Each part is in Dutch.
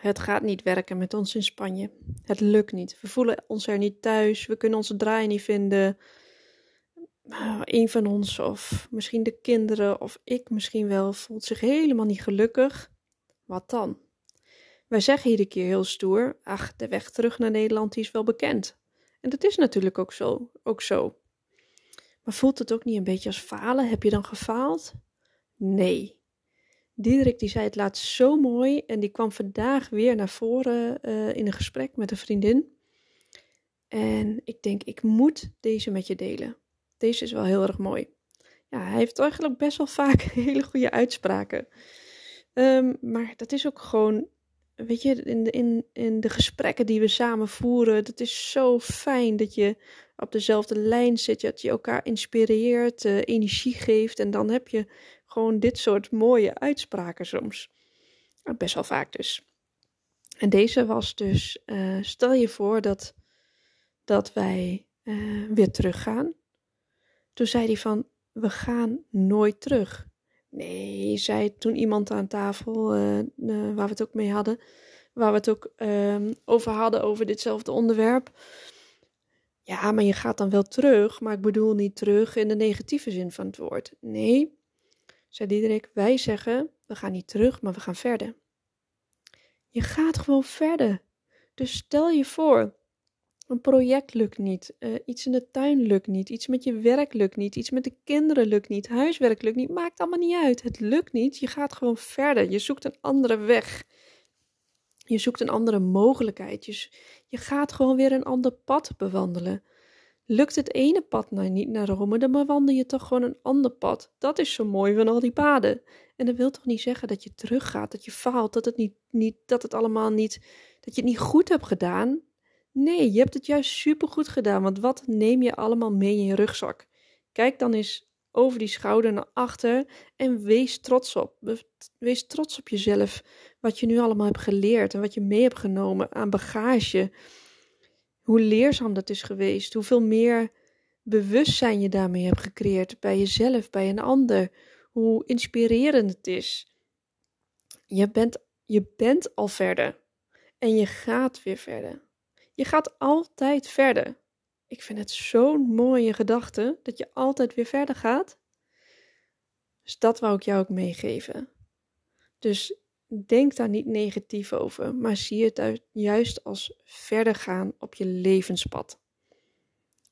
het gaat niet werken met ons in Spanje. Het lukt niet. We voelen ons er niet thuis. We kunnen onze draai niet vinden. Nou, een van ons, of misschien de kinderen, of ik misschien wel, voelt zich helemaal niet gelukkig. Wat dan? Wij zeggen iedere keer heel stoer: ach, de weg terug naar Nederland is wel bekend. En dat is natuurlijk ook zo, ook zo. Maar voelt het ook niet een beetje als falen? Heb je dan gefaald? Nee. Diederik die zei het laatst zo mooi en die kwam vandaag weer naar voren uh, in een gesprek met een vriendin. En ik denk, ik moet deze met je delen. Deze is wel heel erg mooi. Ja, hij heeft eigenlijk best wel vaak hele goede uitspraken. Um, maar dat is ook gewoon, weet je, in de, in, in de gesprekken die we samen voeren, dat is zo fijn dat je op dezelfde lijn zit, dat je elkaar inspireert, uh, energie geeft en dan heb je gewoon dit soort mooie uitspraken soms. Best wel vaak dus. En deze was dus, uh, stel je voor dat, dat wij uh, weer teruggaan. Toen zei hij van, we gaan nooit terug. Nee, zei toen iemand aan tafel, uh, waar we het ook mee hadden, waar we het ook ehm, over hadden, over ditzelfde onderwerp. Ja, maar je gaat dan wel terug, maar ik bedoel niet terug in de negatieve zin van het woord. Nee, zei Diederik, wij zeggen, we gaan niet terug, maar we gaan verder. Je gaat gewoon verder. Dus stel je voor, een project lukt niet, uh, iets in de tuin lukt niet, iets met je werk lukt niet, iets met de kinderen lukt niet, huiswerk lukt niet, maakt allemaal niet uit. Het lukt niet, je gaat gewoon verder. Je zoekt een andere weg. Je zoekt een andere mogelijkheid. Je, je gaat gewoon weer een ander pad bewandelen. Lukt het ene pad nou niet naar Rome, dan bewandel je toch gewoon een ander pad. Dat is zo mooi van al die paden. En dat wil toch niet zeggen dat je teruggaat, dat je faalt, dat het, niet, niet, dat het allemaal niet, dat je het niet goed hebt gedaan. Nee, je hebt het juist supergoed gedaan, want wat neem je allemaal mee in je rugzak? Kijk dan eens over die schouder naar achter en wees trots op. Wees trots op jezelf, wat je nu allemaal hebt geleerd en wat je mee hebt genomen aan bagage hoe leerzaam dat is geweest, hoeveel meer bewustzijn je daarmee hebt gecreëerd bij jezelf, bij een ander, hoe inspirerend het is. Je bent, je bent al verder en je gaat weer verder. Je gaat altijd verder. Ik vind het zo'n mooie gedachte dat je altijd weer verder gaat. Dus dat wou ik jou ook meegeven. Dus Denk daar niet negatief over, maar zie het juist als verder gaan op je levenspad.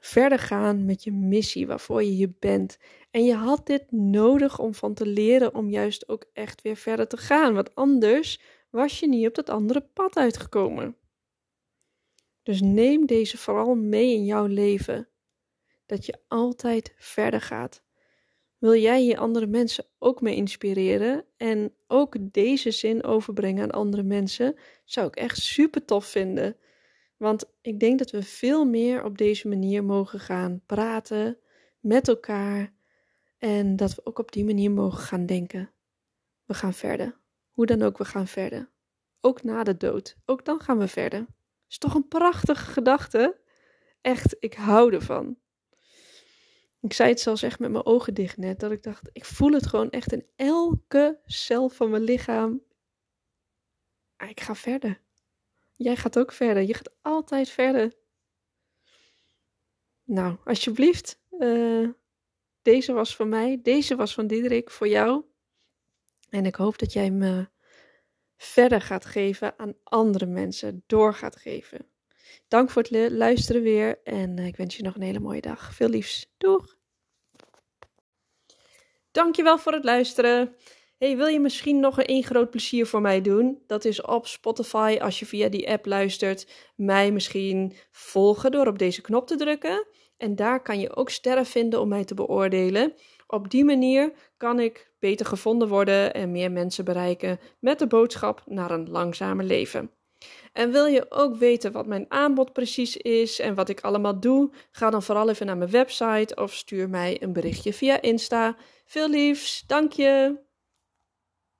Verder gaan met je missie waarvoor je hier bent. En je had dit nodig om van te leren om juist ook echt weer verder te gaan, want anders was je niet op dat andere pad uitgekomen. Dus neem deze vooral mee in jouw leven. Dat je altijd verder gaat. Wil jij hier andere mensen ook mee inspireren en ook deze zin overbrengen aan andere mensen? Zou ik echt super tof vinden. Want ik denk dat we veel meer op deze manier mogen gaan praten met elkaar en dat we ook op die manier mogen gaan denken. We gaan verder. Hoe dan ook, we gaan verder. Ook na de dood. Ook dan gaan we verder. Is toch een prachtige gedachte? Echt, ik hou ervan. Ik zei het zelfs echt met mijn ogen dicht net, dat ik dacht, ik voel het gewoon echt in elke cel van mijn lichaam. Ah, ik ga verder. Jij gaat ook verder. Je gaat altijd verder. Nou, alsjeblieft. Uh, deze was van mij. Deze was van Diederik voor jou. En ik hoop dat jij me verder gaat geven aan andere mensen. Door gaat geven. Dank voor het luisteren weer en eh, ik wens je nog een hele mooie dag. Veel liefs. Doeg! Dankjewel voor het luisteren. Hey, wil je misschien nog een één groot plezier voor mij doen? Dat is op Spotify, als je via die app luistert, mij misschien volgen door op deze knop te drukken. En daar kan je ook sterren vinden om mij te beoordelen. Op die manier kan ik beter gevonden worden en meer mensen bereiken met de boodschap naar een langzamer leven. En wil je ook weten wat mijn aanbod precies is en wat ik allemaal doe? Ga dan vooral even naar mijn website of stuur mij een berichtje via Insta. Veel liefs, dank je!